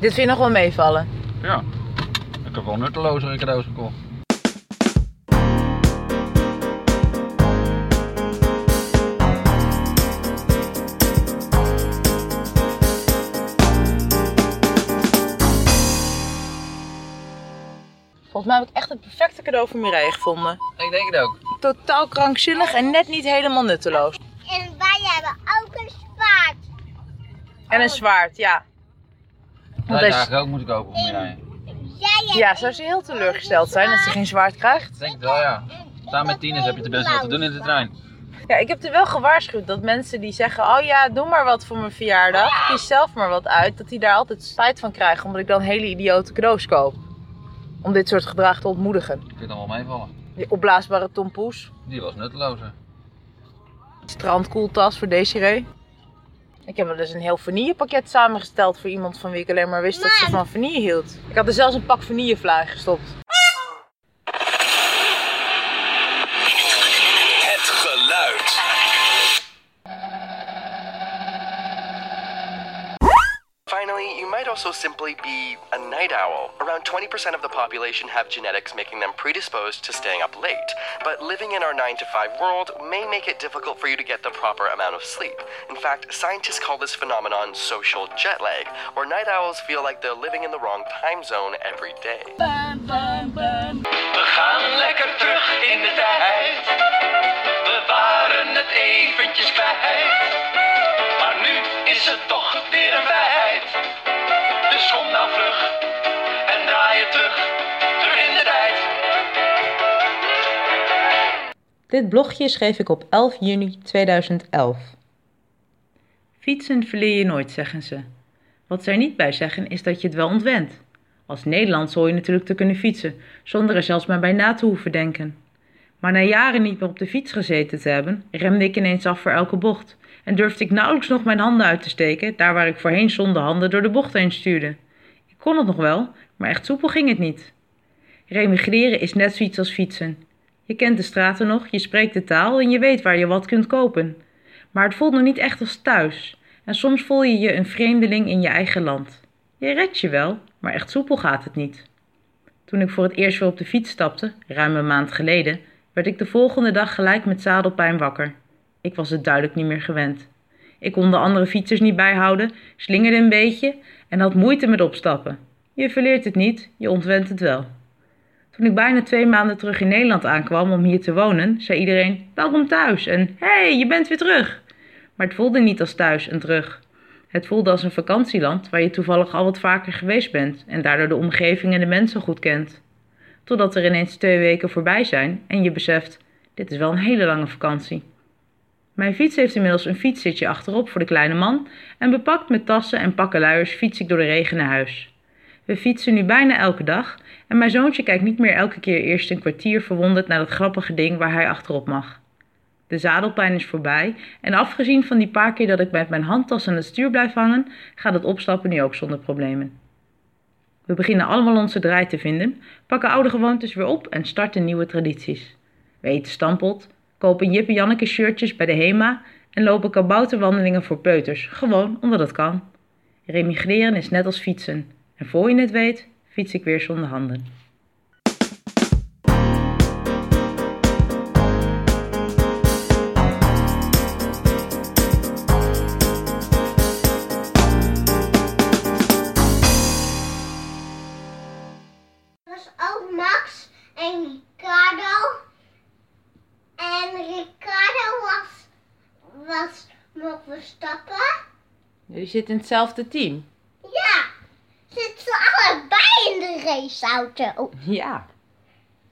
Dit vind je nog wel meevallen? Ja. Ik heb wel nuttelozere cadeaus gekocht. Volgens mij heb ik echt het perfecte cadeau voor Mireille gevonden. Ik denk het ook. Totaal krankzinnig en net niet helemaal nutteloos. En wij hebben ook een zwaard. En een zwaard, ja. Dat Want is- eigenlijk ook moeten kopen voor mij. Jij Ja, zou ze heel teleurgesteld zijn dat ze geen zwaard krijgt? Ik denk het wel, ja. Samen met tieners heb je tenminste wat te doen in de trein. Ja, ik heb er wel gewaarschuwd dat mensen die zeggen: Oh ja, doe maar wat voor mijn verjaardag. Kies zelf maar wat uit. Dat die daar altijd spijt van krijgen, omdat ik dan hele idiote cadeaus koop. Om dit soort gedrag te ontmoedigen. Ik vind het wel meevallen. Die opblaasbare tompoes. Die was nuttelozer. Strandkoeltas voor Desiree. Ik heb wel eens een heel vanillepakket samengesteld voor iemand van wie ik alleen maar wist dat ze van vanille hield. Ik had er zelfs een pak vanillevlaai gestopt. Finally, you might also simply be a night owl. Around 20% of the population have genetics making them predisposed to staying up late, but living in our 9 to 5 world may make it difficult for you to get the proper amount of sleep. In fact, scientists call this phenomenon social jet lag, where night owls feel like they're living in the wrong time zone every day. We gaan lekker terug in de tijd. We waren het eventjes kwijt. Dit blogje schreef ik op 11 juni 2011. Fietsen verleer je nooit, zeggen ze. Wat zij niet bij zeggen is dat je het wel ontwent. Als Nederlands hoor je natuurlijk te kunnen fietsen, zonder er zelfs maar bij na te hoeven denken. Maar na jaren niet meer op de fiets gezeten te hebben, remde ik ineens af voor elke bocht. En durfde ik nauwelijks nog mijn handen uit te steken, daar waar ik voorheen zonder handen door de bocht heen stuurde. Ik kon het nog wel, maar echt soepel ging het niet. Remigreren is net zoiets als fietsen. Je kent de straten nog, je spreekt de taal en je weet waar je wat kunt kopen. Maar het voelt nog niet echt als thuis. En soms voel je je een vreemdeling in je eigen land. Je redt je wel, maar echt soepel gaat het niet. Toen ik voor het eerst weer op de fiets stapte, ruim een maand geleden, werd ik de volgende dag gelijk met zadelpijn wakker. Ik was het duidelijk niet meer gewend. Ik kon de andere fietsers niet bijhouden, slingerde een beetje en had moeite met opstappen. Je verleert het niet, je ontwent het wel. Toen ik bijna twee maanden terug in Nederland aankwam om hier te wonen, zei iedereen: Welkom thuis en hey, je bent weer terug. Maar het voelde niet als thuis en terug. Het voelde als een vakantieland waar je toevallig al wat vaker geweest bent en daardoor de omgeving en de mensen goed kent. Totdat er ineens twee weken voorbij zijn en je beseft: dit is wel een hele lange vakantie. Mijn fiets heeft inmiddels een fietszitje achterop voor de kleine man en bepakt met tassen en pakkenluiers fiets ik door de regen naar huis. We fietsen nu bijna elke dag en mijn zoontje kijkt niet meer elke keer eerst een kwartier verwonderd naar dat grappige ding waar hij achterop mag. De zadelpijn is voorbij en afgezien van die paar keer dat ik met mijn handtas aan het stuur blijf hangen, gaat het opstappen nu ook zonder problemen. We beginnen allemaal onze draai te vinden, pakken oude gewoontes weer op en starten nieuwe tradities. We eten stampot, kopen Jip en Janneke shirtjes bij de HEMA en lopen kabouterwandelingen voor peuters, gewoon omdat het kan. Remigreren is net als fietsen. En voor je het weet, fiets ik weer zonder handen. was ook Max en Ricardo. En Ricardo was, was nog Verstappen. Jullie zitten in hetzelfde team. Raceauto. Ja.